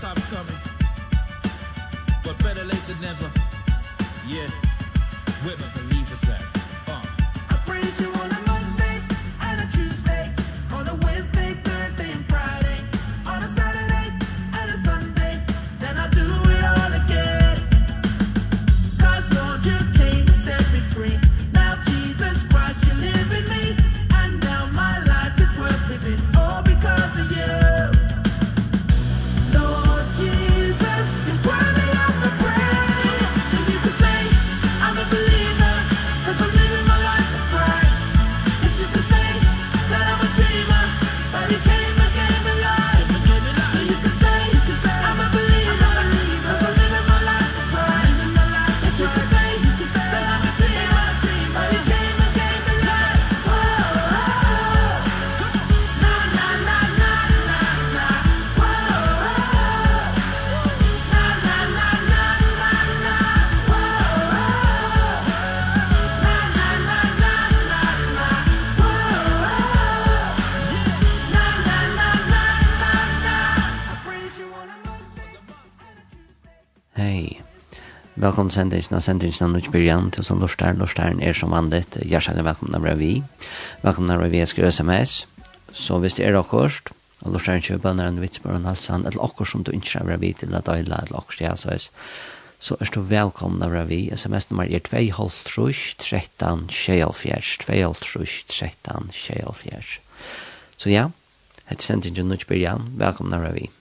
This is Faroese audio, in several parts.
time coming. But better late than never. Yeah, women believe. kom sendingen av sendingen av Nutsbyrjan til som Lorstar. Lorstaren er som vanligt hjertelig velkomna av vi. Velkomna av vi skal sms. Så hvis det er akkurat, og Lorstaren kjøper bønner en vitsbør og halsan, eller akkurat som du ikke bra vi til at øyla, eller akkurat det så er så er du velkomna av vi. Sms-nummer er 13 2.5.13.24. Så ja, hette sendingen av Nutsbyrjan. Velkomna av vi.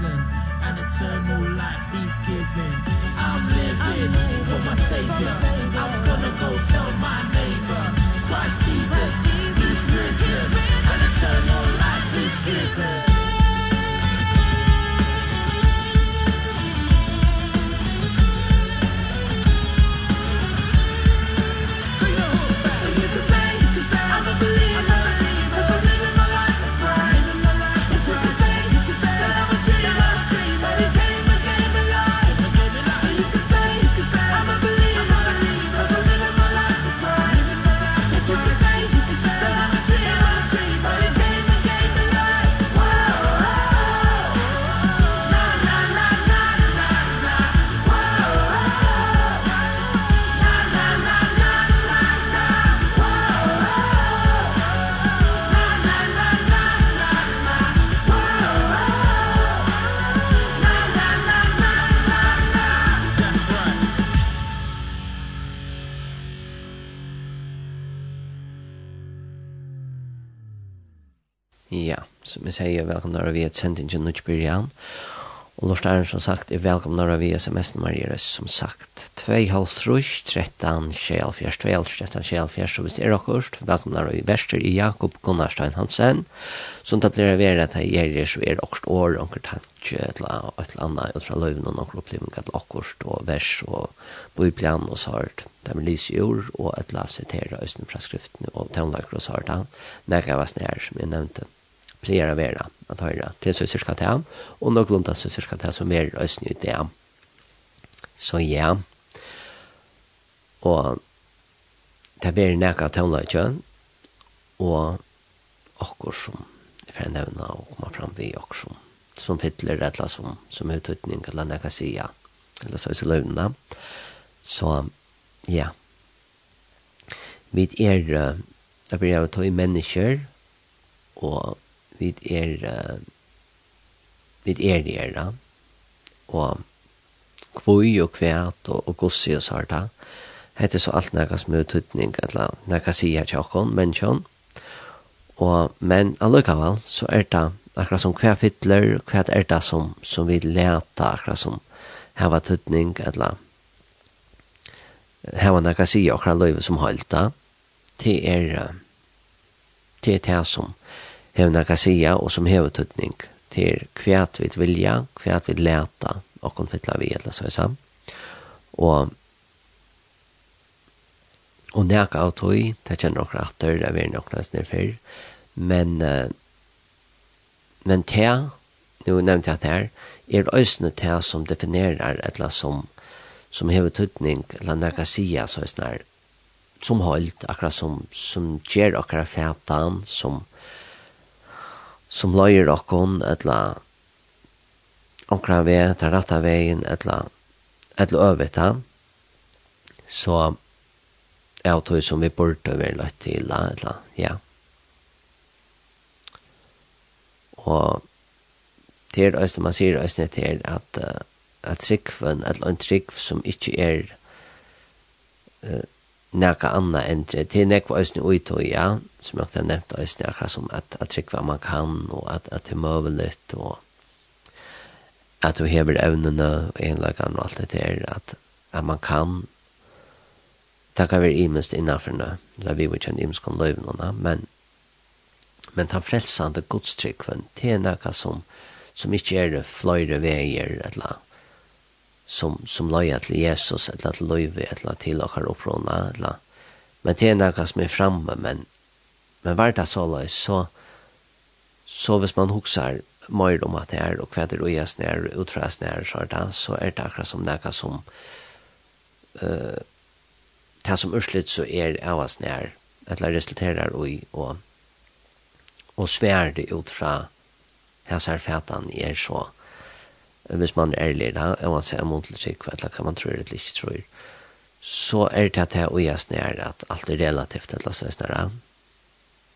blessing and eternal life he's given. I'm living for my savior. I'm gonna go tell my neighbor. Christ Jesus he's risen. And eternal life he's given. som jeg sier, velkommen når vi er sendt inn til Nutsbyrjan. Og Lars Arne, som sagt, er velkommen når vi er sms-nummer i røst, som sagt, 2,5-3, 13, 24, 12, 13, 24, så hvis det er akkurat, velkommen når vi verster i Jakob Gunnarstein Hansen, som det blir vera at jeg gjør det, så er det akkurat år, akkurat tanke, et eller annet, ut fra løven, og akkurat opplevning, at akkurat, og vers, og bøyplan, og sart, det er lys i og et la sitere østen fra skriften, og tøvnlager, og sart, nekka var snær, som jeg nevnte pleier å være at høyre. Til søsyrska til og nok så cirka til som er østen ut det. Så ja, og det blir nekka tøvnløytjø, og okkur som er for nevna og komme fram vi okkur som som fytler eller som, som uttutning eller nekka sida, eller så så løvna. Så ja, vi er, det blir av å ta i mennesker, og vi er uh, vi er da. Og kvøy og kvæt og, og gossi og sarta hette så alt nekka er tøtning eller nekka sier tjokkon menneskjon og men allukavall så er det akkurat som kvær fytler hva er det som, som vi leta akkurat som hava tøtning eller hava nekka sia akkurat løyve som halta til er det er det som hevur nekka siga og som hevur tutning til kvært vit vilja, kvært vit leta og kon vi, eller så er sam. Og og nekka av tog, det kjenner okkur atter, det er vi nok nesten før, men men te, nu nevnte jeg det her, er det øsne te som definerar etla som som hever tutning, eller nekka sida, så er snar, som holdt, akkurat som, som gjer akkurat fætan, som, som løyer okkon, etla onkra vei, ta ratta veien, etla, etla øvita, så er det som vi burde være nødt til, etla, ja. Og det er øyne, man sier øyne til at, at trikven, etla en trikv som ikke er, uh, neka anna endre, til nekva æsne uitog, ja, som jeg har nevnt æsne, akkurat som at, at trykva man kan, og at, at det er møveligt, og at du hever evnene, og enlagan og alt det der, at, at man kan, det kan være imest innanfor det, eller vi vil kjenne imest kan løyvnene, men, men ta frelsande godstrykven, til er neka som, som ikke er fløyre veier, eller annet, som som leja til Jesus eller til løyve eller till och har upprona eller men det er noe som er framme men men vart det så løy så så hvis man huxar mer om at det og och og och ges ner utfräs ner så där så er det akkurat som noe som eh uh, det som urslut så er av oss nær eller resulterer i og, och svärde ut fra här fätan er så hvis man er ærlig da, og man ser mot litt sikk, eller kan man tro det ikke tror, så er det at jeg og jeg at alt er relativt, eller så er snær av.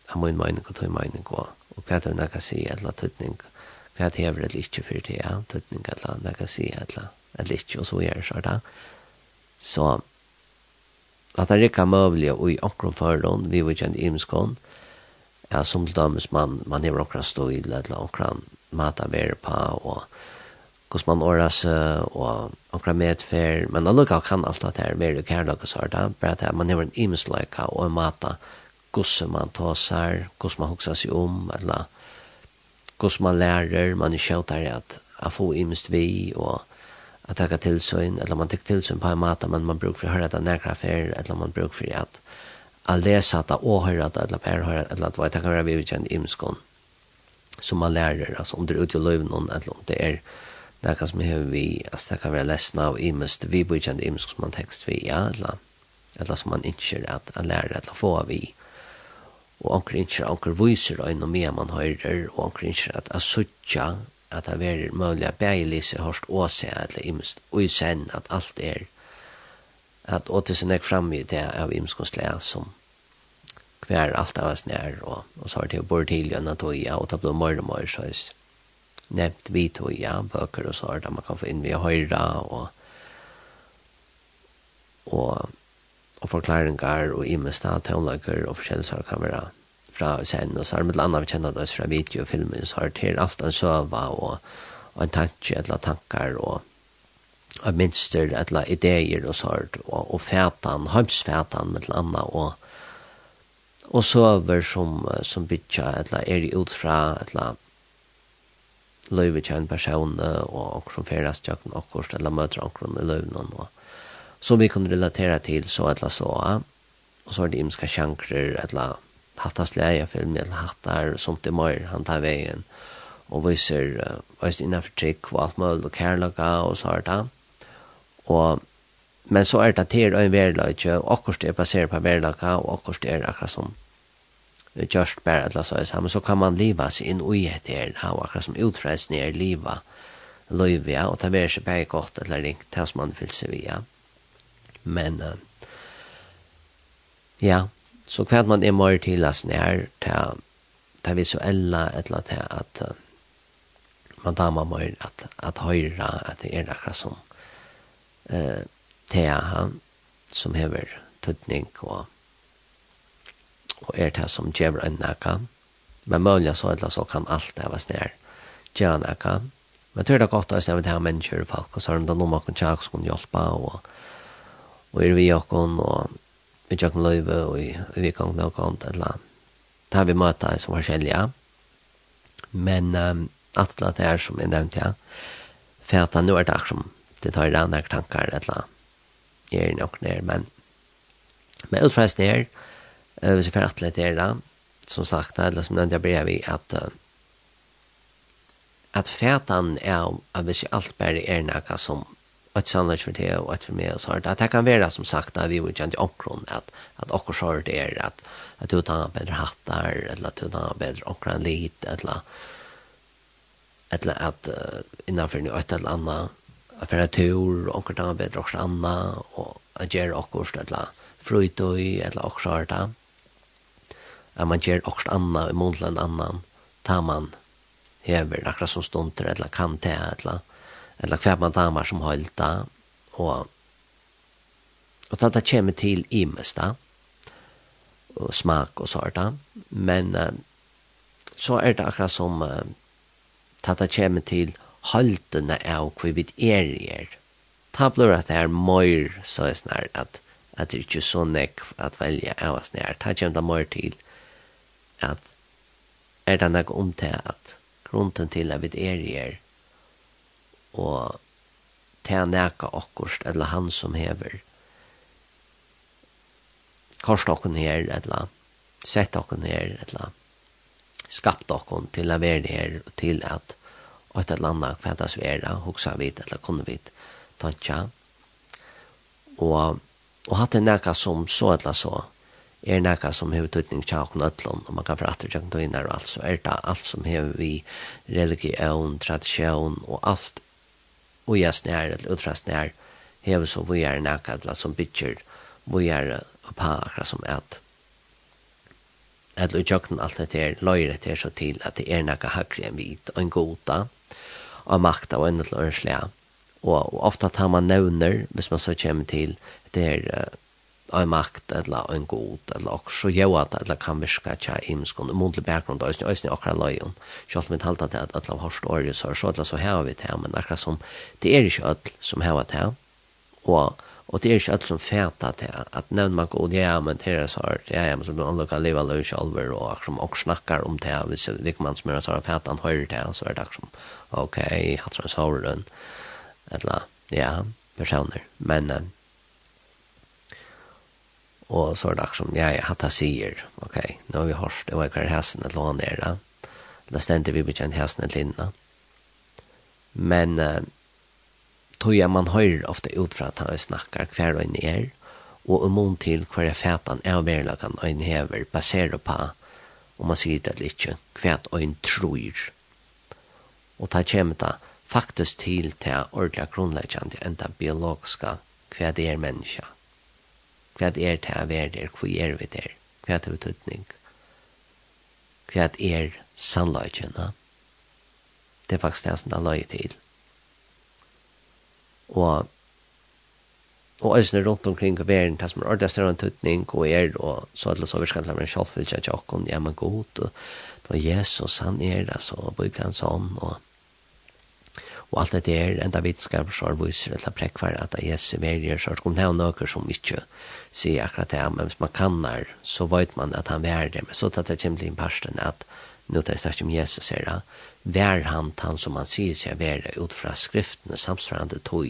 Jeg må inn mening og tog mening og, og hva er det jeg kan si, eller tøtning, hva er det hever eller ikke for det, ja, tøtning, eller jeg kan si, eller, eller ikke, og så gjør det så da. Så, at det er ikke mulig, og i akkurat forhånd, vi vil kjenne imenskånd, ja, som til dømes man, man hever akkurat stå i, eller akkurat mata være på, og, hos man åras og omkra medfer, men allukka kan alt at det er mer kærlag og sånt, bare at man hever en imensløyka og en mata hos man tåsar, hos man hoksa seg om, eller hos man lærer, man er kjøytar at a få imest vi og at taka tilsyn, eller man tek tilsyn på en mata, men man bruk for høyra det nærkra fer, eller man bruk for at a lesa det og høyra det, eller per høyra det, eller at det kan være vi utgjent imeskånd som man lærer, altså om det er ute i løyvnån, eller om det er det er som hever vi, altså det kan være lesen av imest, vi bor byggjende imest som man tekst vi, ja, eller, eller som man ikke at, at lærer at få av vi, og anker ikke, anker viser og noe mer man hører, og anker ikke at jeg suttja, at det er mulig at jeg lyser hørst å se, eller imest, og i sen at alt er, at å til sin ek framme i det av imeskonslega som hver alt av oss nær, og, og så har det jo bort til gjennom tog, ja, og det blir mer og mer, så er det nevnt vi to ja, bøker og så der man kan få inn via høyre og og og forklaringar og imesta tøvnlager og forskjellige kan være fra scenen. Og så er med landa vi kjenner det fra videofilmer så har til alt en søva og, og en tanke eller tankar og og minster eller ideer og sånt og, og fætan, hømsfætan med landa og og søver som, som bytja eller er i utfra eller løyve kjent person og okkur som ferast jakten okkur eller møter okkur i løyvnen og som vi kunne relatera til så eller så og så er det imska sjankrer eller hattas leia film eller hattar som det møyr han tar veien og viser uh, viser innenfor trikk og alt mulig og kærlaga og så er det og men så er det til og en verlaga okkur det er basert på verlaga og akkurat det er akkurat som just bare alla så sammen, så kan man leva seg inn ui etter her, og akkurat som utfreds ned liva, løyvia, og ta vera seg bare godt, eller ringt, det som man vil se via. Men, ja, så hva man er mer til oss nær, ta, ta visuella, eller ta at, man damar mer at, at høyre at det er akkurat som, eh, tea han, som hever tøtning og og er det som gjør en nekka. Men mulig så eller så kan alt det være snær gjør en nekka. Men tror det er godt å snakke med det mennesker og folk, og så er det noen man kan tjekk som kan hjelpe, og, og er vi åkken, og vi tjekk med løyve, og vi vi kan med åkken, eller det har vi møtet som forskjellige. Men um, at det er som jeg nevnte, ja, for at nå er det akkurat som det tar i andre tanker, eller er nok nere, men men utfra snær, hvis vi får atletera, som sagt, eller som nevnte jeg blir vi, at at fætan er at hvis alt bare er noe som ett sannolikt för det och ett för mig och så att det kan vara som sagt att vi vill inte omkron att att också så det är att att du tar bättre hattar eller att du tar bättre omkron lite eller eller att innanför nu ett eller annat för att tur och omkron tar bättre också annat och att göra också eller fröjd och eller också så at man gjør okkurst anna i mån til en annan, tar man hever akkurat som stunder, eller kan ta, eller, eller hver man damer man som høyta, og, og det kommer til imest da, og smak og sånt da, men uh, så er det akkurat som uh, det kommer til holdene av hva vi er i er. Ta blir at det er mer så er snart at, at det er ikke så nekv at velge av oss nær. Ta kommer det mer til at er det nok om til at grunden til at vi er i er og til å neka okkurst eller han som hever korst okken her eller sett okken her eller skapt okken til å være her og til at og et eller annet kvendas er hoksa vi eller kunne vid tantja og og hatt det neka som så eller så er nekka som hever tøytning tjakken ötlån, og man kan fratter tjakken tøynar og alt, så er det alt som hever vi religion, tradisjon og alt ujasnær eller utrasnær hever så vi er nekka som bytjer vi er oppa akkurat som et eller utjøkken alt dette er løyre til så til at det er nekka hakri enn vit og en goda og makta og enn og og ofta tar man nevner hvis man så kommer til det er en makt eller en god eller också jo att eller kan viska tja imskon mundle bakgrund och ösn ösn och lejon. Schalt vi halta det att alla har story så så att så här vi det men akkurat som det är inte öll som har att här och och det är inte öll som fäta att att någon man går ja men det är så här ja ja men som man lukar leva lös allvar och som och snackar om det här så det man som är så här fäta han hör det så är det som okej har så så den eller ja personer men Og så är det som ja, jag har sier, okej, nå nu har vi hørt, det var kvar hästen att låna ner da. Da stendte vi mycket en hästen att linna. Men uh, tog jeg man hör ofte ut fra at han snakker hver og en er og om till kvar fätan är verkligen kan en hever, baserer på om man sier det ikke, kvært ein tror. Og ta kommer ta faktisk til til ordentlig grunnleggende enn biologiske hver det er menneska, hva er det å være der, hva er vi der, hva er det betydning, hva er sannløyene. Det er faktisk det som det er løy til. Og og æsne rundt omkring og verden, det som er ordentlig større tøtning, og er, og så er det så virkelig at man selv vil kjenne tjokken, ja, men god, og, og Jesus, han er det, så, bygger han sånn, og, og alt det er enda vitenskapsarviser eller prekvar at Jesu merier så er det noe som ikke sier akkurat det, men hvis man kannar så vet man at han er det, men så tatt det kommer til en parsten at nå tar jeg snakke om Jesus her, det, vær han han som han sier seg være ut fra skriftene samsvarende tog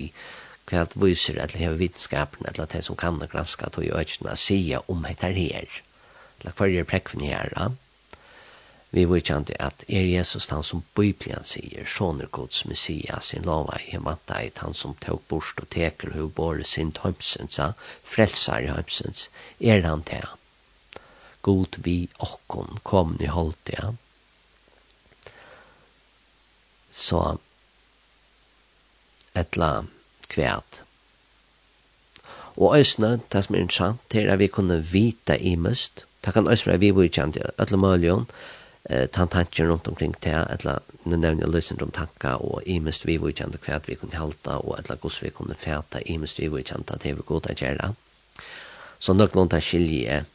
hva at viser eller hever vitenskapen eller det som kan granska tog i ikke sier om etter her. Eller hva er prekvene her, ja? Vi virkjande at er Jesus han som Bibelen sier, soner Guds Messias, sin lova i himantait, han som tog bort og teker hu bore sin tøymsens, frelsar i tøymsens, er han til. God vi okkon kom ni holdt ja. Så etla kvæt. Og æsna, det som er interessant, er at vi kunne vita i must, det kan æsna vi virkjande, ætla møljon, eh tant tanken runt omkring te eller nu nämner jag lösen de tankar och i mest vi vi kände kvärt vi kunde halta och eller hur vi kunde färta i mest vi vi kände att det var gott att göra så nog någon ta skilje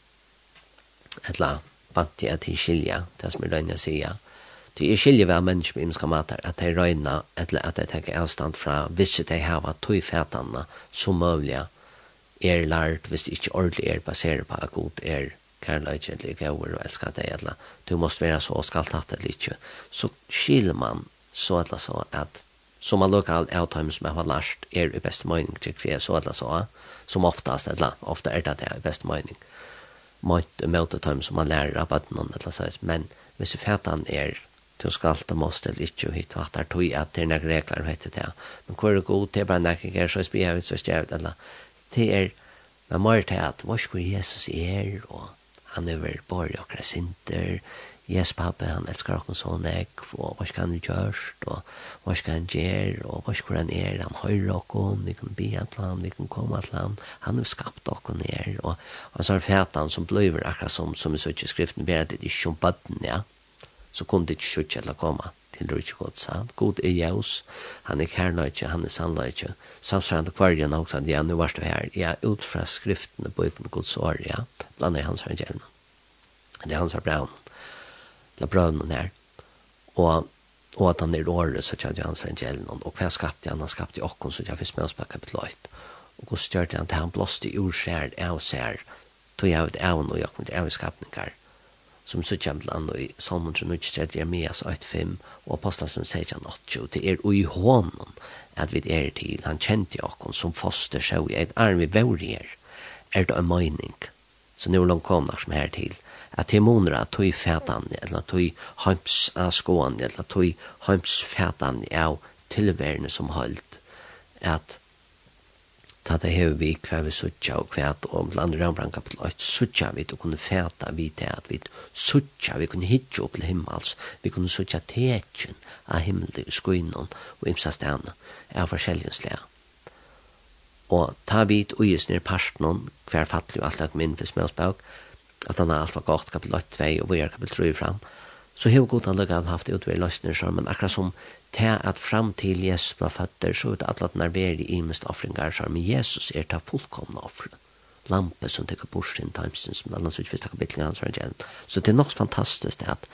eller bant jag till skilja det som är röjna säga det är skilje vad människor med imska matar att det röjna eller att det tänker avstand från vissa de har varit tog fätarna som möjliga er lært hvis det ikke ordentlig er baseret på at god er kærleik eller gaur og elskar deg eller du måste være så skaltatt det ikke så skiljer man så eller så at som man lokal outtime som jeg har lært er i beste mening til kve så eller så som oftast eller ofta er det det i beste mening mot mot time som man lærer av at noen eller så men hvis fatan er du skal ta måste eller ikke og hit vatter tog at det er noen regler og heter det men hvor er god til bare nekker er så spjøvet så stjøvet eller det er Men må til at hva skal Jesus er og han över borg och krasinter. Yes pappa han elskar okkur så nek, og hva skal han gjørst, og hva skal han gjør, og hva skal han er, han höjer okkur, vi kan be et land, vi kan komme et land, han har skapt okkur ned, og, og så er fætan som bløyver akkurat som som i söker skriften ber det er ikke om sjumpatten ja så kunne det ikke inte sjutja komme til rujtje gods. God er jævs, han er kærløytje, han er sannløytje. Samsvarende kvarjen også, at ja, nu var det her. Ja, ut fra skriftene, uten gods år, ja. Blant er hans evangelium. Det er hans er braun. Det er braunen her. Og og at han er året, så tjadde hans evangelium. Og hva skapte han? Han skapte okkon, så tjadde vi med oss på kapitel 8. Og hvordan gjør det han til han blåste i ordskjær, av skjær, tog jeg ut av noe, jeg kom til av som så kjem til andre i Salmon 393, Jeremias 8.5 og apostelen som sier Apostelsen 16.8. Det er ui hånden at vi er til, han kjente okken som foster seg i et arm i vårier, er det en mening. Så nå langt kom som her til, at demoner at tog fætan eller tog heims av skåan eller tog heims fætan av tilværende som holdt, at ta det hever vi hva vi suttja og hva og blant rambran kapitel 8 suttja vi til å kunne fæta vi til at vi suttja vi kunne hitja opp til himmels vi kunne suttja tekjen av himmel himmelig skuinon og imsa stene av forskjellige og ta vi ut uges nir parstnon hver fattelig og alt lagt minn for småsbøk at han har var godt kapitel 8 2 og vi er kapitel 3 fram så hever god han lukka han haft utvei løsner som men akkurat som til at fram til Jesus var fatter, så ut atlat når vi er i mest offringar, så med Jesus er ta fullkomna offre. Lampe som teker bort sin timesen, som annars ut takker bittlinga hans var igjen. Så det er nok fantastisk at,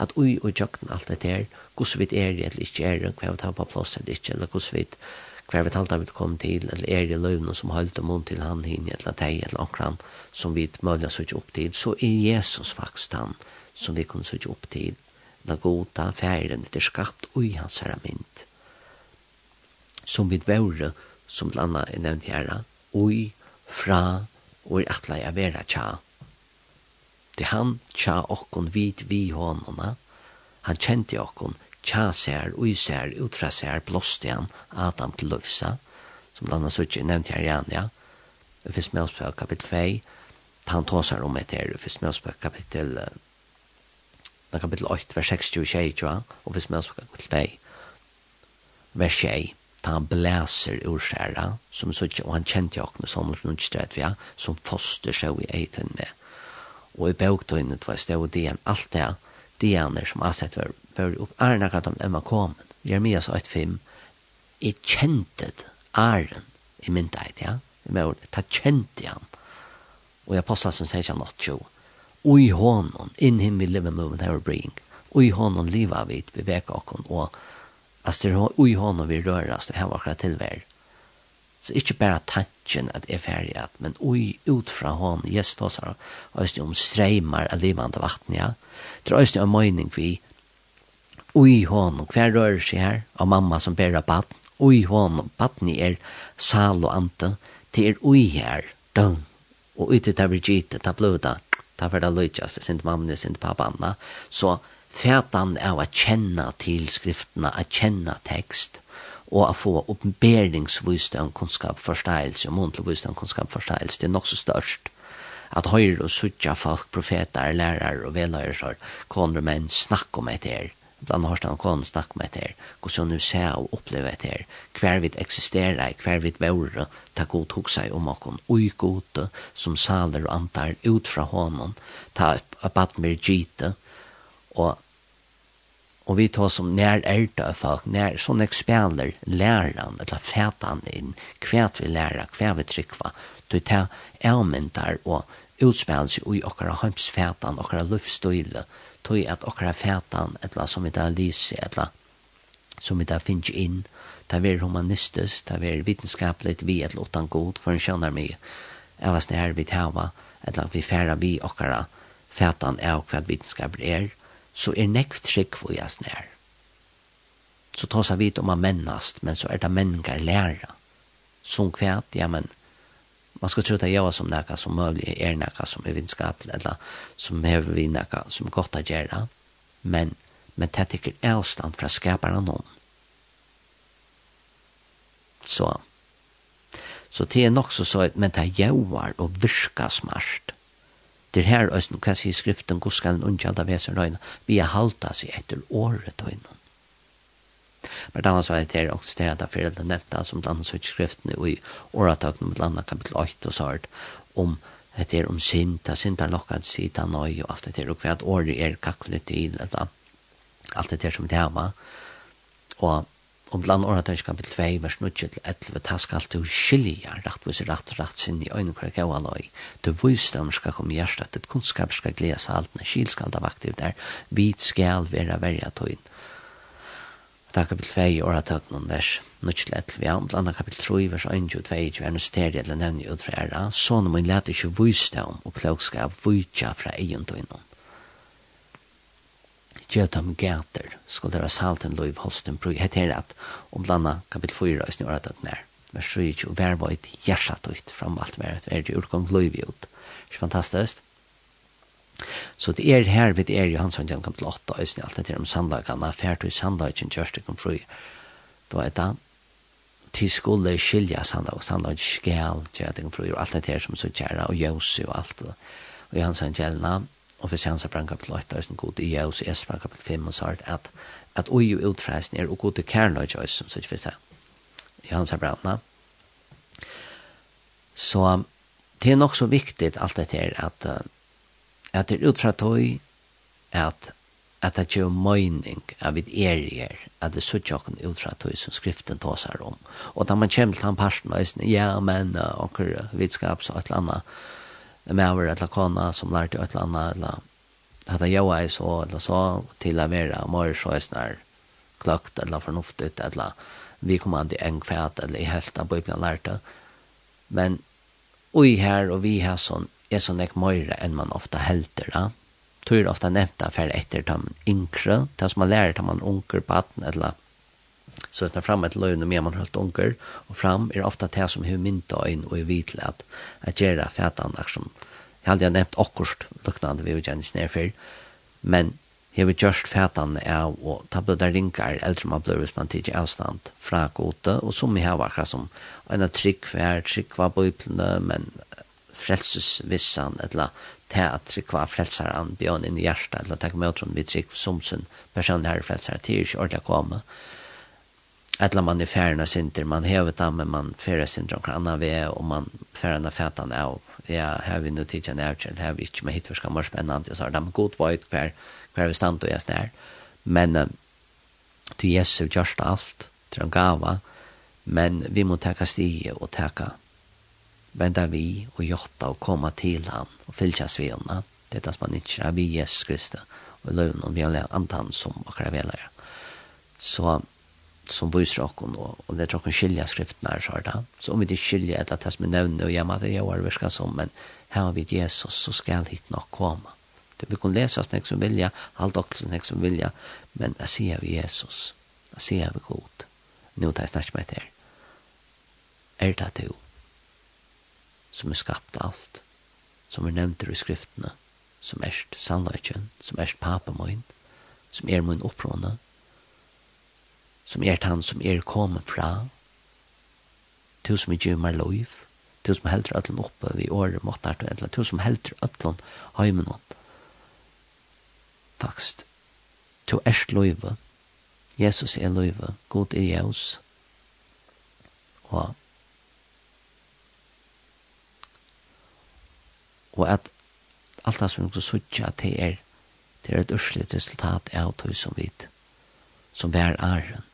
at ui og jøkken alt det der, hos vi er eller ikke er, hva vi tar på plass eller ikke, eller hos vi hva vi talte vi kom til, eller er det løvene som holdt om hon til han hin, eller deg, eller omkran, som vi mølja så ikke opp til, så er Jesus faktisk han som vi kunne så ikke opp til, na goda færen etter skapt ui hans herra mynd. Som vid vore, som landa er nevnt herra, ui, fra, og er atla jeg vera tja. Det han tja okkon vid vi hånona, han kjente okkon tja ser, ui ser, utfra ser, blåste han, Adam til lufsa, som landa anna sutsi nevnt herra igjen, ja. Det finnes med oss på kapittel 2, han tåsar om etter, det finnes med oss på kapittel 2, Da er kapittel 8, vers 60-60, og hvis man skal gå til vei, vers 6, da han blæser ur skjæra, som så ikke, og han kjente jo akkurat som hun ikke drev, ja, som foster seg i eiten med. Og i bøgtøyene, det var sted, og det er alt det, det er han som har sett for, for opp, er det at de var kommet. Jeremias 8,5, jeg kjente æren i min myndighet, ja, i morgen, da kjente han. Og jeg postet som sier ikke han 8,20, ui honom, in him we live and move and have a being. Ui honom liva vi, veka okon, og astir ui honom vi rørast og var akkurat tilvær. Så ikkje bara tanken at er ferdig at, men ui ut fra hon, yes, då sa han, om streimar av livande vatten, ja. Det er om mening vi, ui honom, hver rører seg her, av mamma som bæra baden, ui honom, baden er sal og ante, det er ui her, døgn, og ute der vi gitt, det er ta var det løytjas, sin mamma, sin pappa, anna. Så fætan er å kjenne til skriftene, å kjenne tekst, og å få oppenberingsvistøn kunnskap forståelse, og månedlig visdom kunnskap forståelse, det er nok så størst. At høyre og suttja folk, profeter, lærere og veløyre, så kommer menn, snakk om etter bland har stan kon snack med det hur så nu ser och uppleva det kvar vid existerar kvar vid vore ta god tok seg om och oj gode, som saler og antar ut fra honom ta upp att mer gite, och Og vi tar som nær ærta folk, nær sånne ekspeller læran, eller fætan inn, kvar vi læra, hva vi trykva, du tar elmyndar og utspelelse i okkara heimsfætan, okkara luftstøyle, tog at okkara fætan, etla som vi da lyser, etla som vi da finnes inn, det er humanistisk, det er vitenskapelig, vi etla utan god, for en skjønner mig, jeg var snær vi tæva, etla vi færa vi okkara fætan av hva vitenskap er, så er nekv trygg vi jeg nær. Så tås vit om a mennast, men så er det menningar læra. Som kvæt, ja, men man skal tro att jag som näka som möjligt er näka som er vinskapligt eller som är vi näka som er godt å gjøre, men men det er ikke avstand fra skaparen noen. så så det er nok så så men det er jævar og virka smart. Det er her, kan se i skriften god skal en ungjald av väsen röjna vi halta sig etter året och innan Men det var så att det är också det här för det nämnda som blant annet skriftene i åratakna med landa kapitel 8 og så om det är om synd, det synd är lockat sida nöj och allt det där og hva år er är kacklet i det alt det där som det var. Og om bland åretak kapitel 2 vers 9 til 11 ta skal allt du skilja rätt rett rätt rätt sin i ögonen kvar gå alloj du visdom ska komma i hjertet, ett kunnskap skal gläsa allt när kyl ska det vara vit skal være verja tog ta kapitel 2 og ta noen vers. Nutslet til vi har blant kapitel 3, vers 1 og 2, vers 1 og 2, eller nevne ut fra æra, sånn min lete ikke vise og klokskap vise fra egen døgnet. Gjötam gæter, skulle deres halten loiv holsten brug, heter at, om blanda kapitel 4, og snurra tøtt nær, vers 3, og vær vart hjertat ut, fram alt vær, at vær i urkong loiv ut. Fantastiskt. Så det er her vi er i hans han kom til åtta øyne alt det her om sandagene, fært og sandagene kjørste kom fru. Da er det til skulle skilja sandag og sandag skal kjørste kom fru og alt det her som så kjæra og jøse og alt. Og i hans han gjelna, og hvis hans brann kapitel 8 øyne god i jøse, jeg sprang kapitel 5 og sart at at ui og utfreisen er og god til kærløy øyne som så ikke finnes det. I hans brann Så det er nok så viktig alt det her at at det er ut fra tog at at det gjør møyning av et erier, at det suttje okken ut fra tog som skriften tåsar om. Og da man kommer til han parten og sier, ja, men uh, onker vitskap så et eller annet med over et eller annet som lærte et eller annet, eller at det gjør jeg så, eller så, til å være mer så er snar kløkt, eller fornuftet, eller vi kommer an til en kvæt, eller i helt av Bibelen lærte. Men oi her og vi har sånn er så nek møyre enn man ofta helter, da. Tog er ofta nevnt at fer etter ta man inkre, det som man lærer ta man unker på atten, eller så er det fram et løgn med man holdt unker, og fram er ofta det som hun mynta øyn og er vidtlig at at gjerra fætan, som jeg aldri har nevnt okkurst, luknande vi jo gjennis nedfyr, men Jeg vil gjørst fætan av og ta på der rinkar eldre man blod hvis man tidsi avstand fra gode og som jeg har vært som en trygg hver trygg var bøyplene men frelsesvissan, eller til at trykva frelsaren bjørn inn i hjertet, eller takk med åtron vi trykk som sin person her frelsare, til er ikke ordentlig å komme. Eller man er færna sinter, man hever det, men man færre sinter omkring annan ved, og man færre fætan av, ja, her vi nu tidsen av, her vi ikke med hitforska mer spennende, og så er det god vøyt hver, hver vi stand og jeg snær. Men uh, til Jesu gjørst alt, til han gava, men vi må teka stige og teka vända vi och jotta och komma till han och fylja svena. Det är det som man inte kör Jesus Kristus och löven och vi har antan som och krävelare. Så som visar och då och det tror jag skilja skrifterna så där. Så om vi det skilja att det som nämnde och jamma det jag var viska som men här har vi Jesus så skall hit nog komma. Det vi kan läsa oss nek som vilja, halt också nek som vilja, men jag ser vi Jesus. Jag ser vi god. Nu tar jag snart med det här. Er det du? som er skapt alt, som er nevnt i skriftene, som erst sannløyken, som erst papa min, som er min opprona, som er han som er kommet fra, til som er gymmar lov, til som heldur ötlun oppe vi året måttart og etla, til som heldur ötlun heimen opp. Fakst, Til erst loive, Jesus er loive, god er Jesus, og og at alt det som vi kan sutja til er det er et ursligt resultat av tog som vi som vi er æren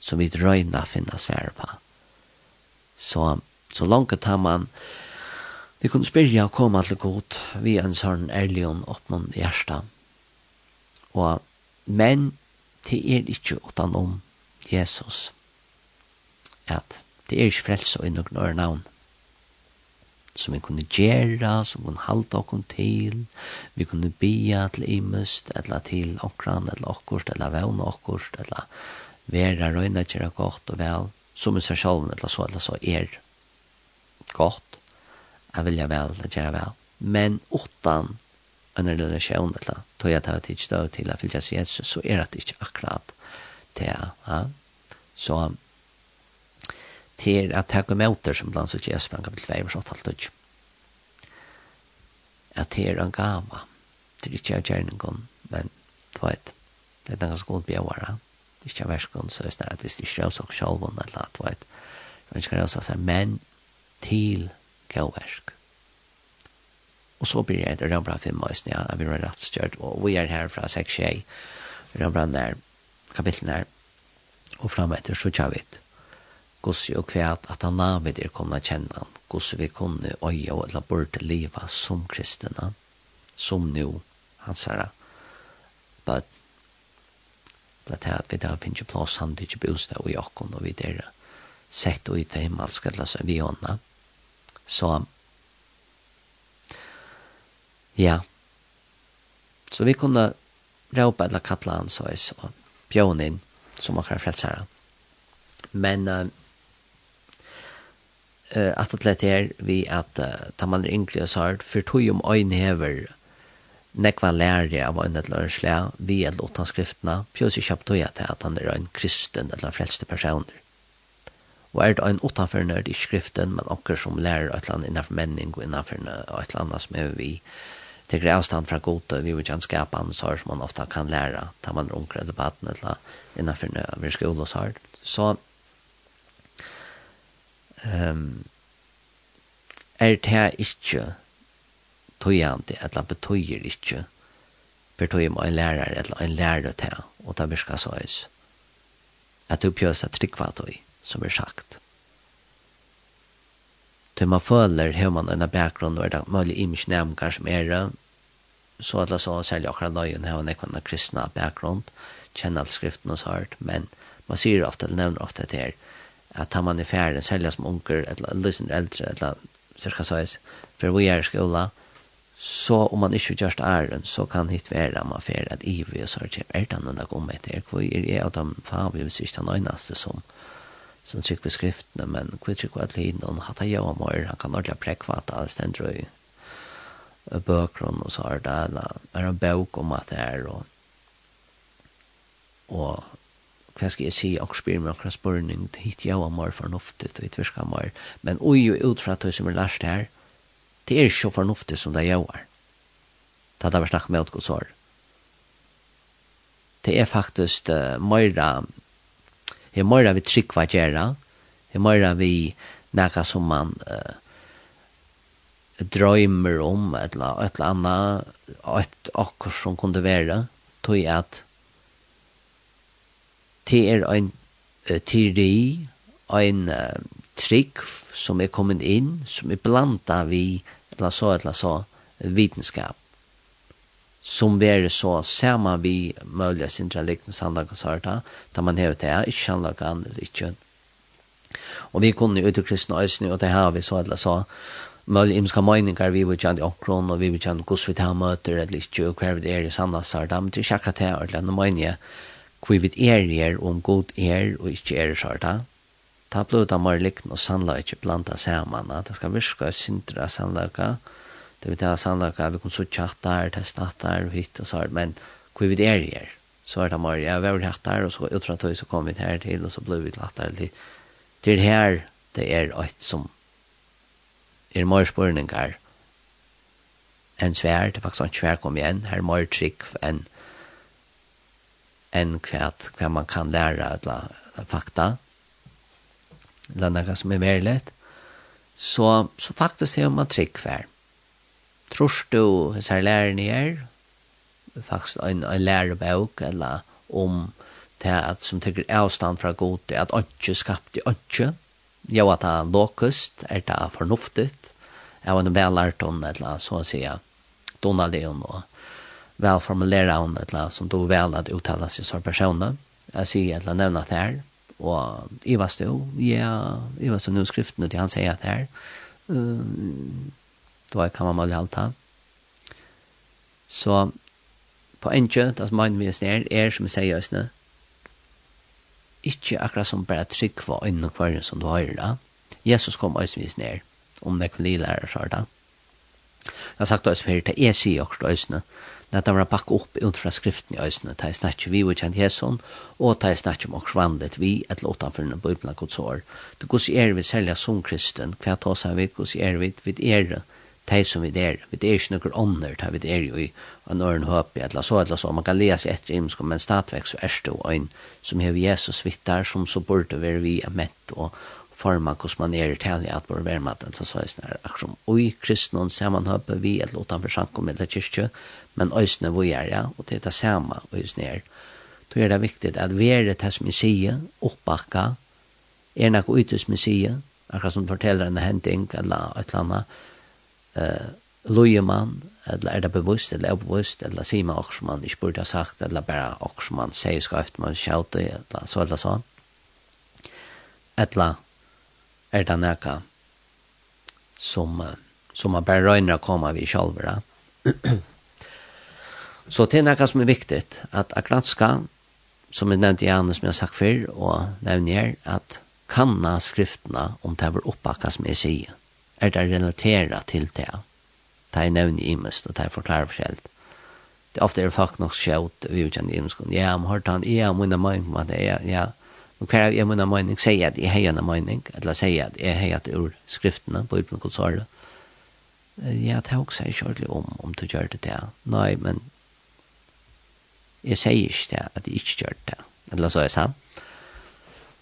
som vi røyna finna svære på så så langt tar man vi kunne spyrja og koma til god vi er en sånn ærlig og oppnån hjärsta og men det er ikke utan om Jesus. At det er ikke frelse i noen navn som vi kunne gjøre, som vi kunne halte oss til, vi kunne bia til imest, eller til okran, eller okkurst, eller vevne okkurst, eller vera røyna kjera godt og vel, som i seg selv, eller så, eller så er godt, jeg vil jeg vel, eller gjør vel, men utan en relasjon, eller tog jeg til å jeg til å fylle seg Jesus, så er det ikke akkurat det, ja, så til at takk om åter som blant seg Jesus sprang kapitel 2 vers 8 halvt ut at det er en gava til ikke av gjerningen men du vet, det er en ganske god bjøvare det er ikke av versken så er snart at hvis du ikke røse oss selv eller at du vet, et vi skal røse oss her men til gavversk. og så blir det et rambra fem møysene ja, vi har rett stjørt og vi er her fra 6-6 rambra der, kapitlen her og fram etter så tjavitt gossi og kvæt at han navid er komna han, gossi vi kunne øya og la bort leva som kristina, som nu, han herra, but, blant her at vi da finnes plass han til ikke bostad og jakken og videre, sett og i det himmelske lasse vi ånda, så, ja, så vi kunne råpa eller kattla hans og bjørn inn som akkurat frelsere. Men uh, uh, at det her vi at uh, ta man er yngre og sart, for tog om øyne hever nekva lærer av øyne til øyne vi er låta skriftene, pjøs i kjapt tog til at han er en kristen eller en frelste personer. Og er det en utanfor nørd i skriften, men okker som lærer et eller annet innenfor menning og innenfor et eller annet som er vi teker avstand fra gode, vi vil ikke skapa han sår som man ofta kan læra, ta man er unger eller baden eller innenfor vi skole og sart. Så um, er det ikke tøyende, eller betøyer ikke, for tøyer med en lærer, eller en lærer til, og det virker så høys, at du pjøs at trikva som er sagt. Tøy man føler, har man en bakgrunn, og er det mulig imisk nevnkar som er det, så at det så, særlig akkurat løyen har man ekvann kristna bakgrunn, kjenner alt skriften og så hørt, men man sier ofte, eller nevner ofte til her, at han man i färden sälja som onker eller lysen äldre eller cirka så är för vi är skola så om man inte just är så kan hit vara man för att i vi så är det annorlunda komma till kvar är det att de fan vi sist han nästa som som tycker vi skrifterna men kvitt tycker att lin och hata jag mer han kan ordla prekvata alls den tror jag bakgrund och så är det en bok om att det är och og hva skal jeg si, og spyr meg akkurat spørning, det hit jeg var mer fornuftig, og hit virka mer, men ui og ut fra det som er lærst her, det er ikke så fornuftig som det jeg var. Det hadde vært snakket med utgått sår. Det er faktisk uh, mer, det er mer vi trygg hva gjerra, det er mer vi nækka som man uh, drømmer om, et eller annet, et akkur som kunne være, tog jeg at det er en uh, teori, en uh, trygg som er kommet inn, som er blanda vi, eller så, eller så, vitenskap. Som ver så samma vi möjliga sindra liknande sanda sarta, da man hevet det är inte anlag andra Og vi kunne ut i kristna ösny og det har vi så eller så, möjliga imska meningar vi vill känna okron og vi vil känna gos vi tar møter, eller inte och kvar det er i sanda sarta, men det är inte akkurat det är ordentligt hvor vi er er, om god er og ikke er sjarta. Ta blod av mer likten og sannla ikke blanda saman. Det skal virka sindra sannlaka. Det vil ta sannlaka, vi kan så tjattar, testatar og hitt og sånt, men hvor vi er er. Så er det mer, ja, vi har hatt der, og så utra tøy, så kom vi her til, og så ble vi latt der. Det er her det er et som er mer spurningar enn svær, det er faktisk en svær kom igjen, her er mer trygg enn enn kvært hva man kan lære eller fakta. Eller noe som er mer lett så, så faktisk er man trygg hver tror du hvis jeg lærer ni er? Faktisk en, en lærebøk eller om det at som tykker avstand fra god det at ikke skapte ikke jo at det er låkust, er det fornuftigt. Jeg var noe vel eller så å si Donald Leon og väl formulera hon ett la som då väl att uttala sig som personer. Jag ser ett la nämna det här och Eva stod, ja, Eva stod nu skriften till han säger att här. Uh, då kan man väl halta. Så på en kjøtt, at man vil snær, er som sier just nå, ikke akkurat som bare trygg for øynene kvarjen som du har da. Jesus kom også vis ned, om det kunne lide lærer seg da. Jeg har sagt også, for det er sier også oss när det var bak upp ut från skriften i ösnen det är snart vi och kjent Jesus och det är snart om också vandet vi ett låta för den bibeln Guds år. det går är vi sälja som kristen kvärt tar här vid går är vi vid er det som vi där vi er ju några ånder, där vi er ju i en örn hopp i så eller så man kan läsa ett himsk men statväx så är det en som har Jesus vittar som så borde vi är mätt och forma hos man er i tali at vår vermaten, så sa jeg sånn her, akkurat som oi kristnån sammanhøpe vi eller utanfor sankom eller kyrkje, men øysne vi er, ja, og det er det samme og øysne er. Då er det viktig at vi er det som vi sier, oppbakka, er nok ute som vi sier, akkurat som forteller en hending eller et eller annet, uh, lojer man, eller er det bevisst, eller obevisst, eller sier man også man ikke burde ha sagt, eller bare også man sier skrift, man skjøter, eller så eller sånn. Eller er det noe som, som man bare røyner å komme vi selv. Så det er noe som er viktig, at akkurat skal, som jeg nevnte i Anne, som jeg har sagt før, og nevner her, at kanna skriftene om det var oppakka som jeg sier, er det relateret til det. Det er nevnt i imest, og det er forklaret forskjellig det er ofte er folk nog skjøt, vi vet inte ens kon ja om har han ja om när man det, ja ja Og hver av jeg munna mening sier at jeg har en mening, eller sier at jeg har et ur skriftene, på Guds året, ja, det er også jeg kjørlig om, om du gjør det det. Nei, men jeg sier ikke det, at jeg ikke gjør det. Eller så er det sant.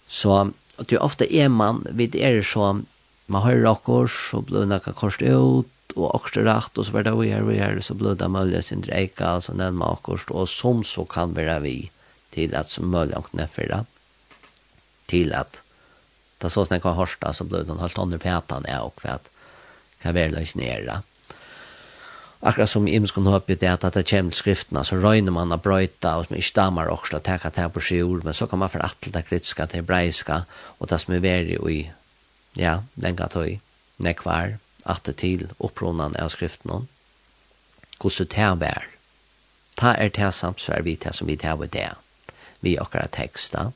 Så, og det er ofte er man, vi er så, man hører akkur, så blir det noe kors ut, og akkurat rett, og så blir det vi her, vi her, så blir det mulig sin dreika, og så nevner man akkurat, og som så kan være vi til at som mulig å nedfyrre. Ja till att ta så snäcka harsta så blev den helt andra petan är och för att kan väl nere. Akkurat som Ims kunde ha det at det kommer til skriftene, så røyner man å bröjta och som ikke dammar også, slå täcka det på sig ord men så kan man för att det kritiske till breiska, och det som er värre och i ja, länge tøy, nekvar at det till uppronan av skrifterna hvordan det er vær. ta er det samsvær vi til som vi tar här det vi akkurat texta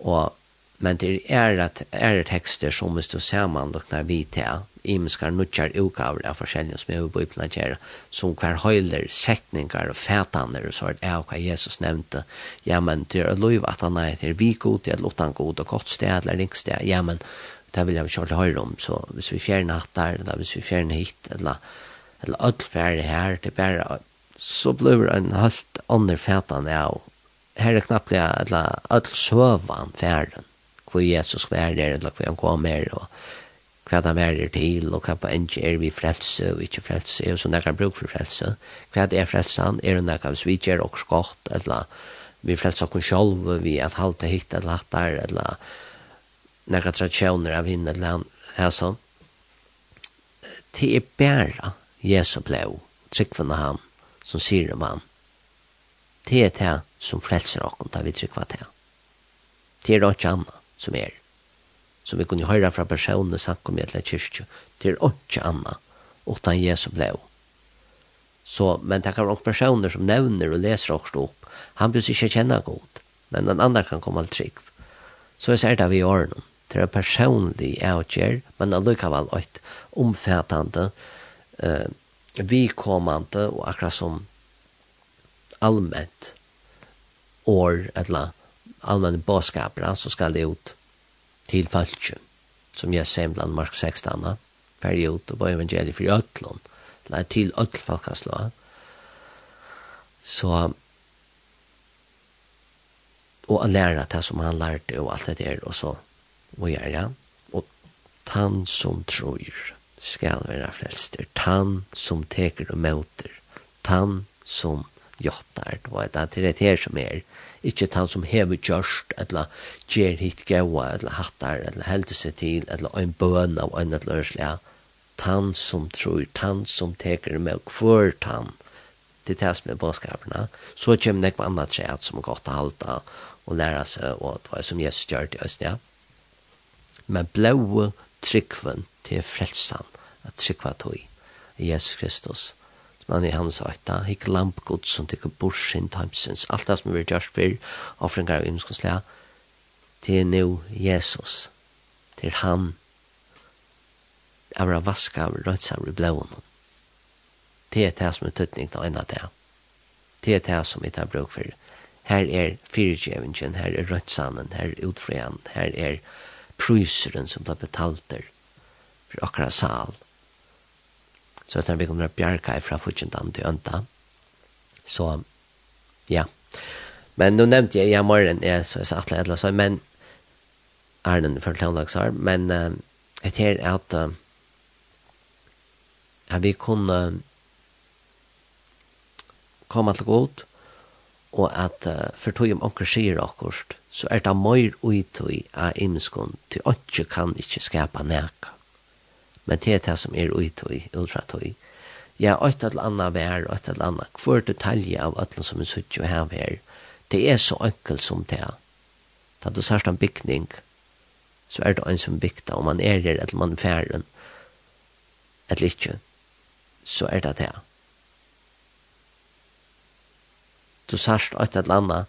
Og, men det er at er tekster som vi står sammen og når vi til imenskar nutjar utgaver av forskjellige som er på yplanetjere, som hver høyler setningar og fætaner og så er det hva Jesus nevnte, ja, men det er lov at han er til vi god, det er lotan god og godt sted, eller ringsted, ja, men det vil jeg ikke holde høyre om, så hvis vi fjerner hatt der, eller hvis vi fjerner hit, eller, eller alt færre her, det er bare, så blir det en helt andre fætane av her er knappt alla alt sövan färden hvor Jesus var der eller hvor han kom her og hva han var der til og hva på ikke er vi frelse og ikke frelse og sånn kan bruk for frelse. Hva er frelsen er det noe vi gjør og godt, eller vi frelser oss selv vi er halte hitt eller hatt der eller noen tradisjoner av henne eller her altså. det er bare Jesus ble, tryggvende han som sier om han det er det som frelser oss, da vi trykker til. Det er ikke annet som er. Som vi kunne høre fra personene sagt om etter kyrkje, det er ikke annet, utan Jesu blå. Så, men det kan være personer som nevner og leser også opp. Han blir ikke kjenne god, men den andre kan komme til trygg. Så jeg ser det vi gjør noen. Det er personlig avgjør, men allikevel et omfattende, uh, eh, vikommende og akkurat som allmänt år, eller allmänna bådskaper, så skal det ut til falske, som jeg ser bland Mark 16, period, og bare evangeliet for øtlån, eller til øtlfalkaslå. Så, og han lærer det som han lærte, og alt det der, og så, og gjør det, ja. og han som tror, skal være frelster, han som teker og møter, han som jottar, du vet, at det er det her som er, ikke han som hever gjørst, eller gjer hit gaua, eller hattar, eller heldur seg til, eller en bøn av en eller ørslega, han som tror, han som teker med kvör han, det er det som er bådskaperna, så kjem nek på andre treat som er godt å halda, og lære seg, og det var som Jesus gjør det i Østen, ja. Men blåe tryggven til frelsan, at tryggva tog, Jesus Kristus, men i hans øyta, hikk lamp gods som tykker borsin timesins, alt det som vi gjørs for offringar av imskonslega, til nu Jesus, til han, avra vaska, av røysa, i blåen. Det er det som er tøtning til ena det. Det er det som vi tar bruk for. Her er fyrirgjevingen, her er rødsanen, her er utfrian, her er pryseren som blir betalter for akkurat sal, så att vi kommer kunna bjärka ifrån fudgendan till önta. Så, ja. Men nu nämnde jag, ja, morgen, ja, så jag sa att jag så, men, Arnen för tonlagsar, men äh, ett här är att äh, vi kunde komma till god og at uh, for tog om onker sier akkurat, så er det mer uttøy av imskon til åndsje kan ikke skapa neka men det er det som er uitøy, ultratøy. Ja, et eller annet vær, et eller annet, hver detalje av atlen som er sutt jo her her, det er så enkelt som det er. Da du sørst en bygning, så er det en som bygda, om man er der, eller man er færen, eller ikke, så er det det. Du sørst et eller annet,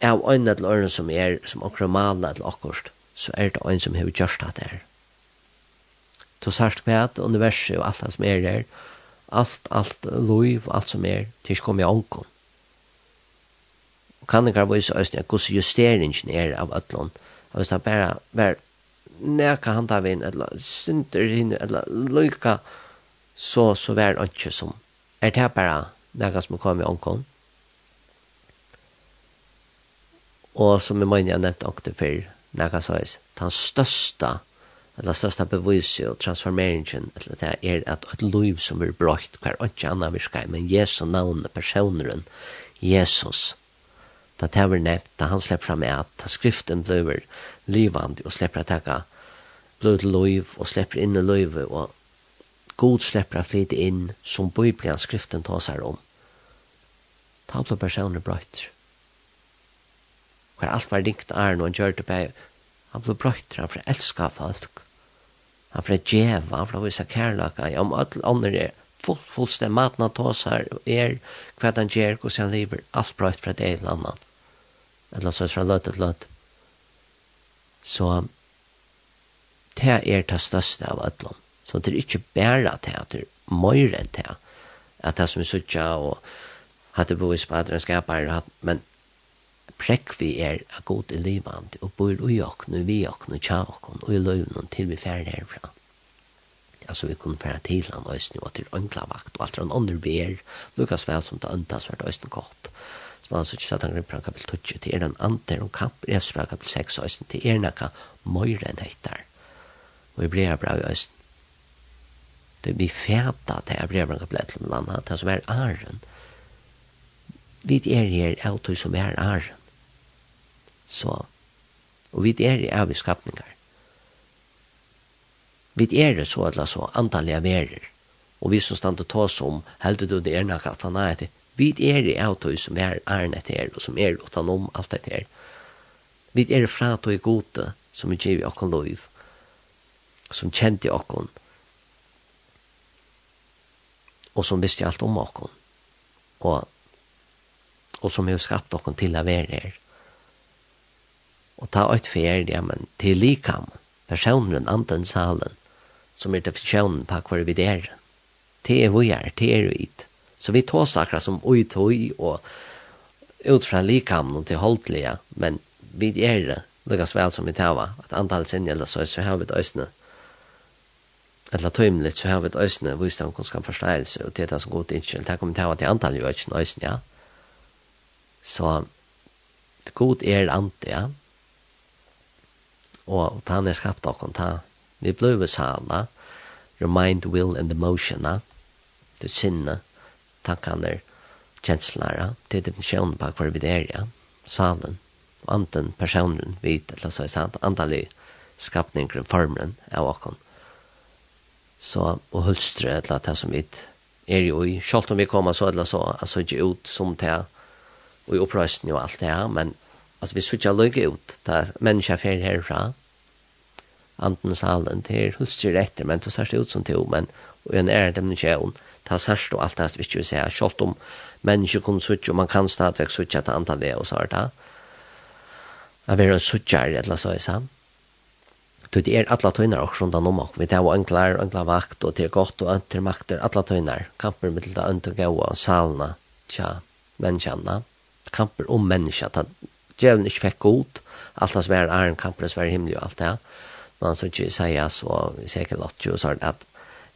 av øynene til øynene som er, som akkurat maler til akkurat, så er det en som har gjort det der. Du sørst kvæt universet og alt som er der. Alt, alt, loiv, alt som er, til kom i ånken. Og kan ikke være så øyne at hvordan justeringen er av ødlån. Og hvis det bare var neka han tar vinn, eller synder hinne, eller loika, så, så var det ikke som. Er det bare neka som kom i ånken. Og som jeg mener jeg nevnte åkte før, neka så øyne, den største eller største bevise og transformeringen, eller det er at et liv som er brøkt, hver ikke annet virker, men Jesu navn, personeren, Jesus, da det var nevnt, da han slipper fram at da skriften blir livande og slipper at takka blod liv og slipper inn i livet og god slipper at flyte inn som Bibelen skriften tar seg om. Ta blod personer brøyter. Hver alt var ringt er når han gjør det på han blod brøyter, han får elska folk han får djeva, han får vise kærlaka, ja, om alle andre er full, fullstend matna tåsar, er hva han gjør, hva han lever, alt brøyt fra det ene annan. Eller så fra løt til løt. Så det er det største av alle. Så det er ikke bare det, det er mer enn det. At det som er suttja og hatt bo i spadren skapar, men prekk vi er a god i livet, og bor ui okne, vi okne, tja okne og i løvnen til vi færre herfra. Altså vi kunne færre til han øyne og til ønklavakt og alt er en andre vi er lukas vel som det øntas vært øyne godt. Som altså ikke satt han gripper han kapel 20 til er den andre om kamp refsbra kapel 6 øyne til er nekka møyre enn heitar og i brea bra i øyne. Det vi fæta til er brea bra kapel 11 landa, det som er æren. Vi er her av som er æren så. Og vi er i evig skapningar. Vi er det så eller så antallige verer. Og vi som stand og tås om, heldur du det er nok at han er etter, vi er i avtøy som er æren etter og som er utanom alt etter. Vi er fra tøy gode som er givet okkon loiv, som kjente okkon, og som visste alt om okkon, og, og som har skapt okkon til å være her og ta ett fer ja, men till likam personen anten salen som är definitionen på kvar vi där det er vi är det er vi så vi tar sakra som oi toj och ut från likam och till hålltliga men vi er det lukas väl som vi tar at antal sin eller så så har vi det ösna eller tøymelig, så har vi det ösna visst om kunskap förståelse och det är som gott inte det kommer ta till antal ju ösna ja. Så god är ante ja og ta han er skapt av konta. Vi blev sala, your mind, will and emotion, na? det sinne, tankaner, kjenslare, til definisjonen på hva vi er, ja? salen, anten, personen, vit, eller så er sant, antallig skapningen, formeren av oss. Så, og hulstre, eller det som vi er jo i, selv om vi kommer så, eller så, altså ikke ut som det, og i opprøsten og alt det her, men altså vi sutja lykke ut, da mennesker fer herfra, anden salen til husker etter, men det ser ut som til, men og en er dem ikke er ta sørste og alt det vi ikke vil si, om mennesker kunne sørste, og man kan stadigvæk sørste til antallet og sørste det. Jeg vil ha sørste her, eller så er sant. Du det er alle tøyner også rundt om oss. Vi tar og ønkler, ønkler vakt, og til godt og ønter makter, alla tøynar. Kamper med det ønter gode og salna. tja, menneskene. Kamper om mennesker, ta djevn ikke fikk god, alt det som er en kamper som er himmelig og alt det. Ja men så ikke sier så sikkert lott jo så er det at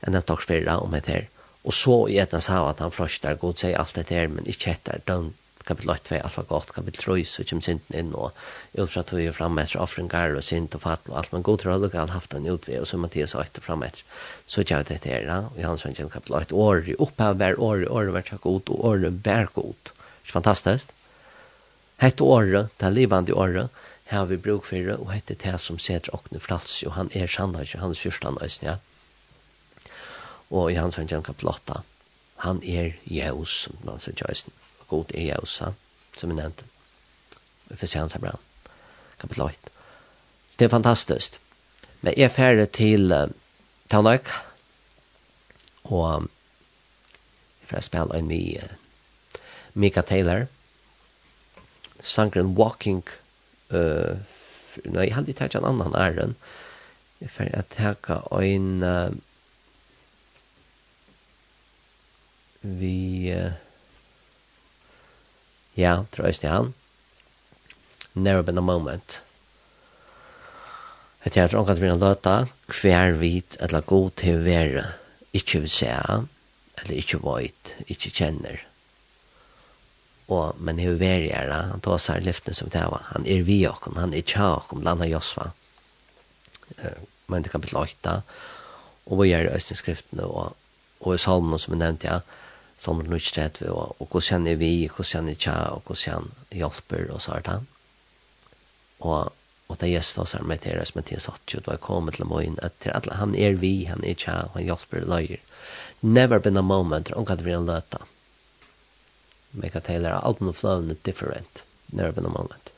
jeg nevnt også spiller om et her. Og så i et av at han fløster god sier alt det her men ikke etter døgn kapitel 8 var alfa godt, kapitel 3 så kommer synden inn og utfra tog jo frem etter offringar og synd og fatt og alt, men god tror jeg han haft den utvei og så Mattias 8 fram etter så kommer det her da, og han som kapitel 8 året opphav hver året, året år var god og året var god fantastisk? Hette året, det er livande året, har vi bruk for det, og hette det som setter åkne frals, og han er sann, og han er fyrstan øyne, ja. Og i hans han kjenner blotta, han er jævs, som man sier til og god er jævs, ja, som vi nevnte. Vi får se hans her bra, kapitel 8. Så det er fantastisk. Men jeg er ferdig til uh, Tanak, og um, jeg får spille en ny uh, Mika Taylor, sangren Walking Walking, uh, nei, jeg hadde tatt en annan æren, for jeg takka en uh, vi uh, ja, tror jeg han. Never been a moment. Et jeg tror ikke at vi kan løta hver vit eller god til å være ikke vi ser eller ikke veit, ikke kjenner og men hur är det han tar sig lyften som det var. Han är vi och han är tjock om landa Josva. Eh men det kan bli låta och vad gör östen skriften och och i salmen som jag jag som nu strätt vi och och hur känner vi hur känner tja och hur känner hjälper och så där och och det just då så med det som det satt ju då kommer till mig att alla. Han är vi han är tja och han hjälper lager never been a moment och kan vi låta Mika Taylor album of Love and Different. Never been a moment.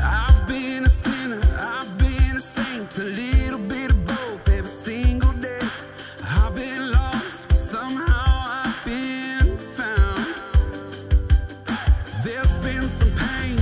I've been a sinner I've been a saint a little bit of both every single day. I've been lost somehow I've been found. There's been some pain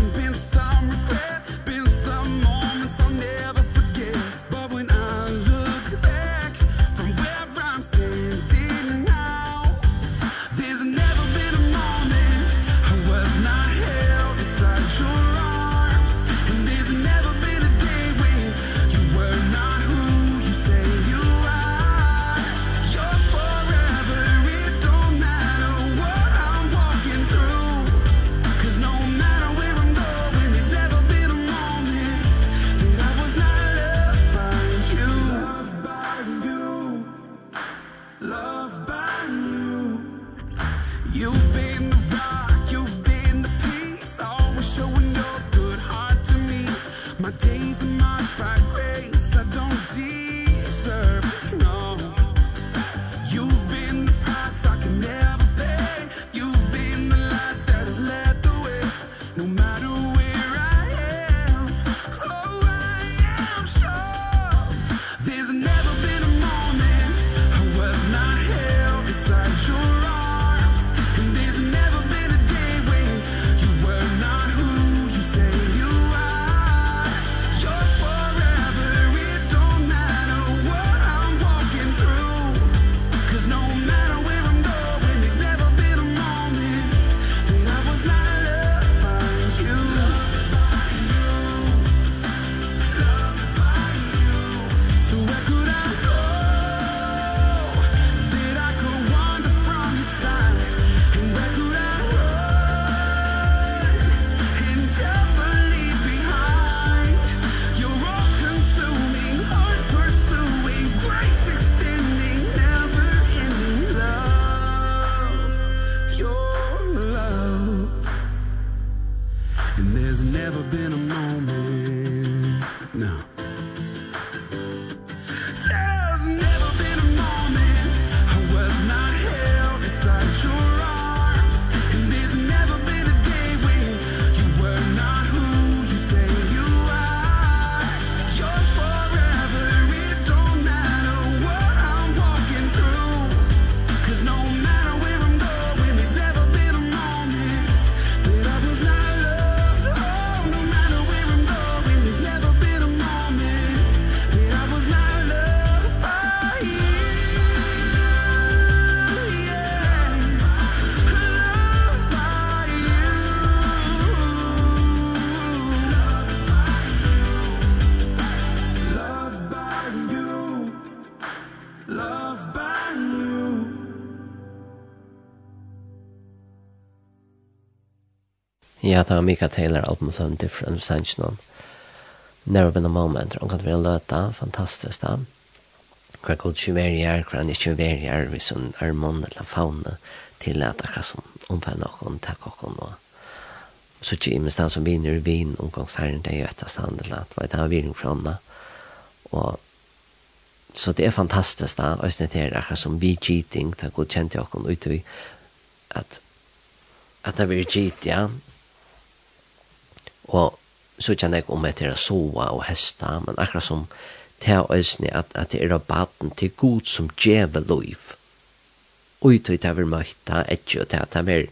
Ja, det var Mika Taylor album from Different Sanchinon. Never Been a Moment, hon kan være løta, fantastisk da. Hva er god kjuveri er, hver han ikke kjuveri hvis hun er mann eller faune, til at akkurat som omfenne noen, takk noen, og så ikke i minst han som vinner vin, omgangsherren det er jo etter stand, eller at det var vinning fra henne. Og så det er fantastisk da, og snitt her akkurat som vi cheating, det er godkjent i okken, ut i at at det blir cheat, ja, og så kjenner jeg om etter å er og hesta, men akkurat som det er øyne at, at det er baden til god som djeve og Ut og det er møyta, etkje og det er det er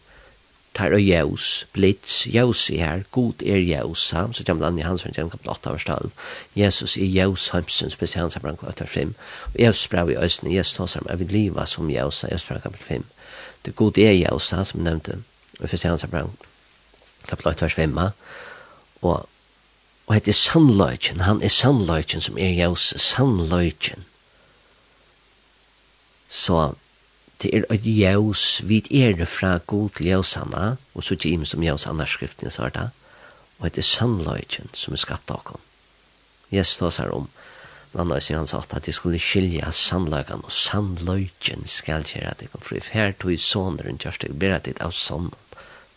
tar og jævs, blitz, jævs i her, god er jævs, så kommer det an i hans verden, kapitel 8 av stall. Jesus er jævs hamsen, spesielt hans verden, kapitel 5. Og jævs brev i øsne, Jesus tar seg, jeg vil liva som jævs, jævs brann kapitel 5. Det god er jævs, som jeg nevnte, og spesielt hans brann kapitel 8 av 5 og og hette sannløyken, han er sannløyken som er jævs, sannløyken. Så det er et jævs, vi er fra god til jævsanna, og så ikke imen som jævs annarskriften, så er det, og hette sannløyken som er skapt av oss. Jesus tås her om, Nanna sier han sagt at de skulle skilja sannløyken, og sannløyken skal gjøre at de kan fri Her tog i såneren, kjørstek, ber at de av sånn,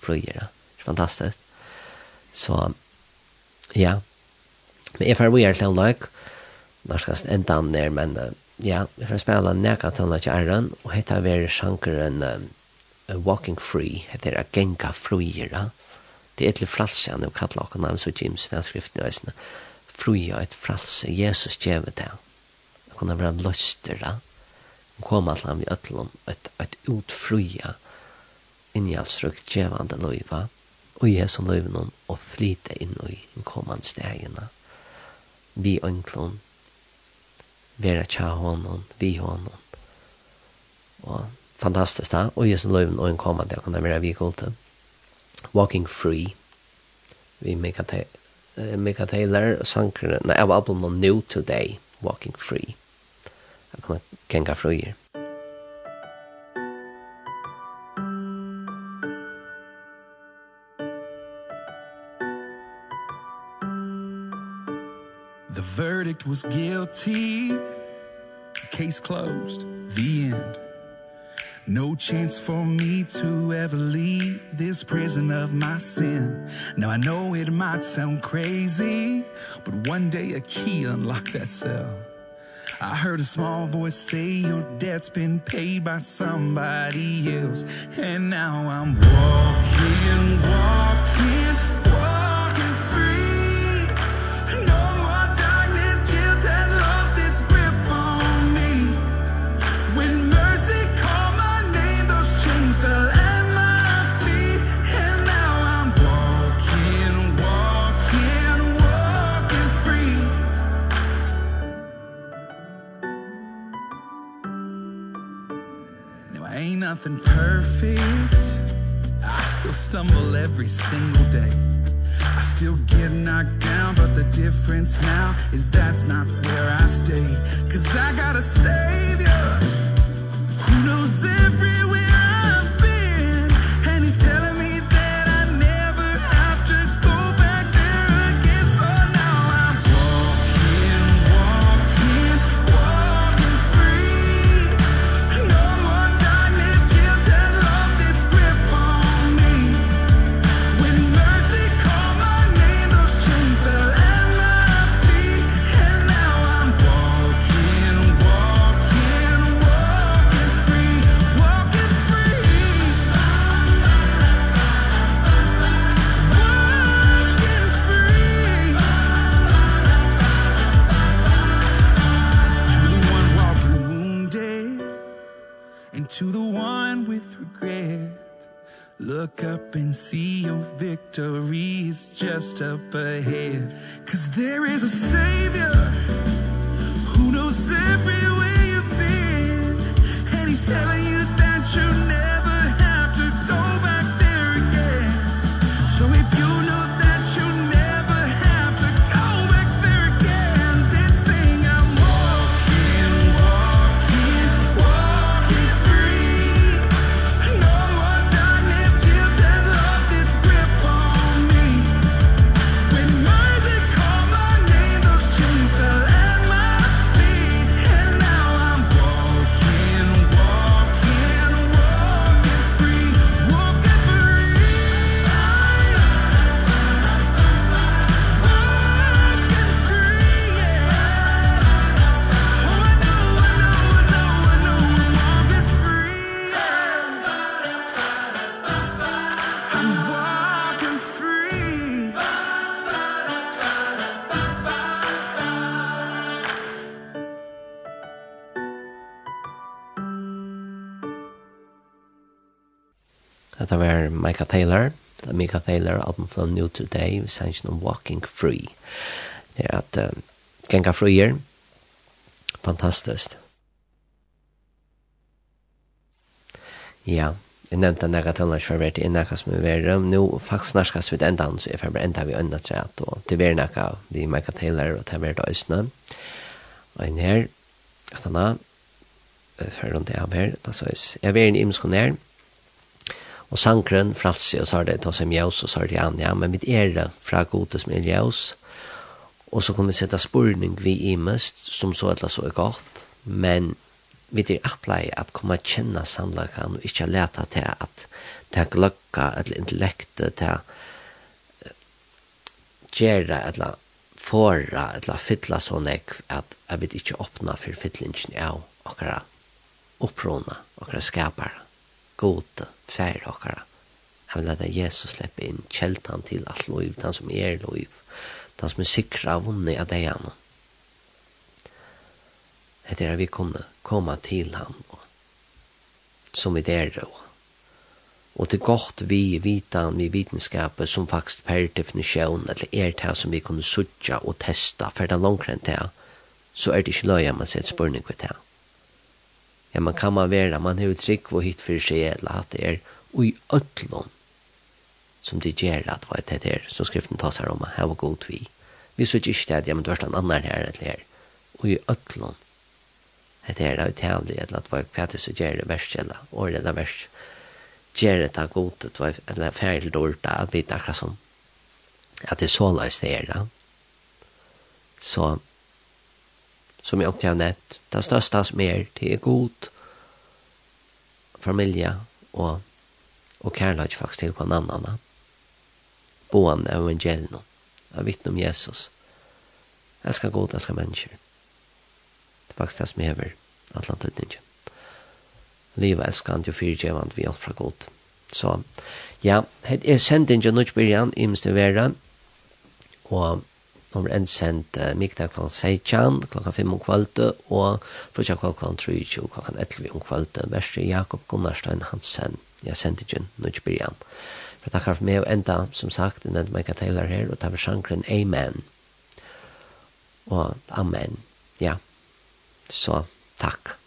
frøyere. Fantastisk. Så, Ja. Men jeg får vi er til en løk. Nå skal jeg enda han ned, men uh, ja, jeg får spille nekka til en løk i æren, og hette vi sjankeren uh, Walking Free, hette det Genka Fruira. Det er et fralse, han er jo kallet åkken navn, så James, den skriften i øsene. Fruia, et fralse, Jesus djevet det. Det kunne være løster, da. Hun kom at han vi øtlom, et, et utfruia, inni alls rukt djevande løyva. Ja og Jesu hesson løyvenom og flyte inn i en kommand stegene vi ønklon vera tja honom, vi honom og fantastiskt da og i løyven og en kommande jeg kan vera vi kulte Walking Free. Vi Mika, Mika Taylor og sankere nei, av albumen New Today Walking Free. Jeg kan kenga frøyer verdict was guilty. The case closed. The end. No chance for me to ever leave this prison of my sin. Now i know it might sound crazy but one day a key unlocked that cell. I heard a small voice say your debt's been paid by somebody else. And now I'm walking walking. nothing perfect. I still stumble every single day. I still get knocked down but the difference now is that's not where I stay. Cuz I got to say step ahead. Cuz there is a savior Hetta var Micah Taylor, Micah Taylor, album from New Today, vi sanns om Walking Free. Det er at uh, genga frier, fantastisk. Ja, jeg nevnte en nega tøllnars for hvert inn nega som er verre. Nå faktisk narskas vi enda, så jeg får bare enda vi ønda træt, og det er nega vi Micah Taylor og det er verda øsne. Og en her, at han har, for rundt jeg av her, da så jeg, jeg er en imskon Og sankren, fralsi, og så er det ta som jaus, og så er det an, ja, men mitt ære fra gode som er jaus. Og så kommer vi sette spurning vi i mest, som så eller så er godt, men vi er atlei at komme a kjenne sannlakan, og ikke leta til at det er gløkka, eller intellekte, til gjøre, eller fora, eller fytla sånn ek, at jeg vil ikke åpna for fytlingen av akkurat opprona, akkurat skapara gode færre okkara. Jeg vil lade Jesus slippe inn kjeltan til alt loiv, den som er loiv, den som er sikra vunni av deg anna. Det er at vi kunne komme til han, og, som vi der og, og til godt vi vitan, vi vitenskapet som faktisk per definisjon, eller er det som vi kunne sutja og testa, for det er langkrenn det, så er det ikke løy man ser et spørning på det ja, man kan man være, man har trygg og hitt for seg, eller at det er ui øtlån som det gjør at hva det er, som skriften tas her om, her var god vi. Vi så ikke det at, ja, men du har slått annar her, eller her, ui øtlån. Det er det utjavlig, eller at hva det så gjør det verst, eller året det verst, gjør det det god, eller ferdig dårlig, at vi akkurat sånn, at det er så løs det er det. Så, som jag också har nämnt. Det största som är, det är god familja og och kärlek faktiskt till en annan. Bån evangelion. Jag vittnar om Jesus. Jag ska god, jag ska människor. Det är faktiskt det som är över Livet Liva älskande och fyrtjevant vi allt fra god. Så, ja, det är sendingen och nöjtbyrjan i mest vera. Och Nå blir en sendt uh, mikdag klokken 16, klokken 5 om kvalitet, og frutja klokken 23, klokken 11 om kvalitet. Verste Jakob Gunnarstein Hansen, jeg sendte ikke nå ikke byrjan. For takk for meg og enda, som sagt, jeg nevnte Micah Taylor her, og tar for sjankren Amen. Og Amen, ja. Så, takk.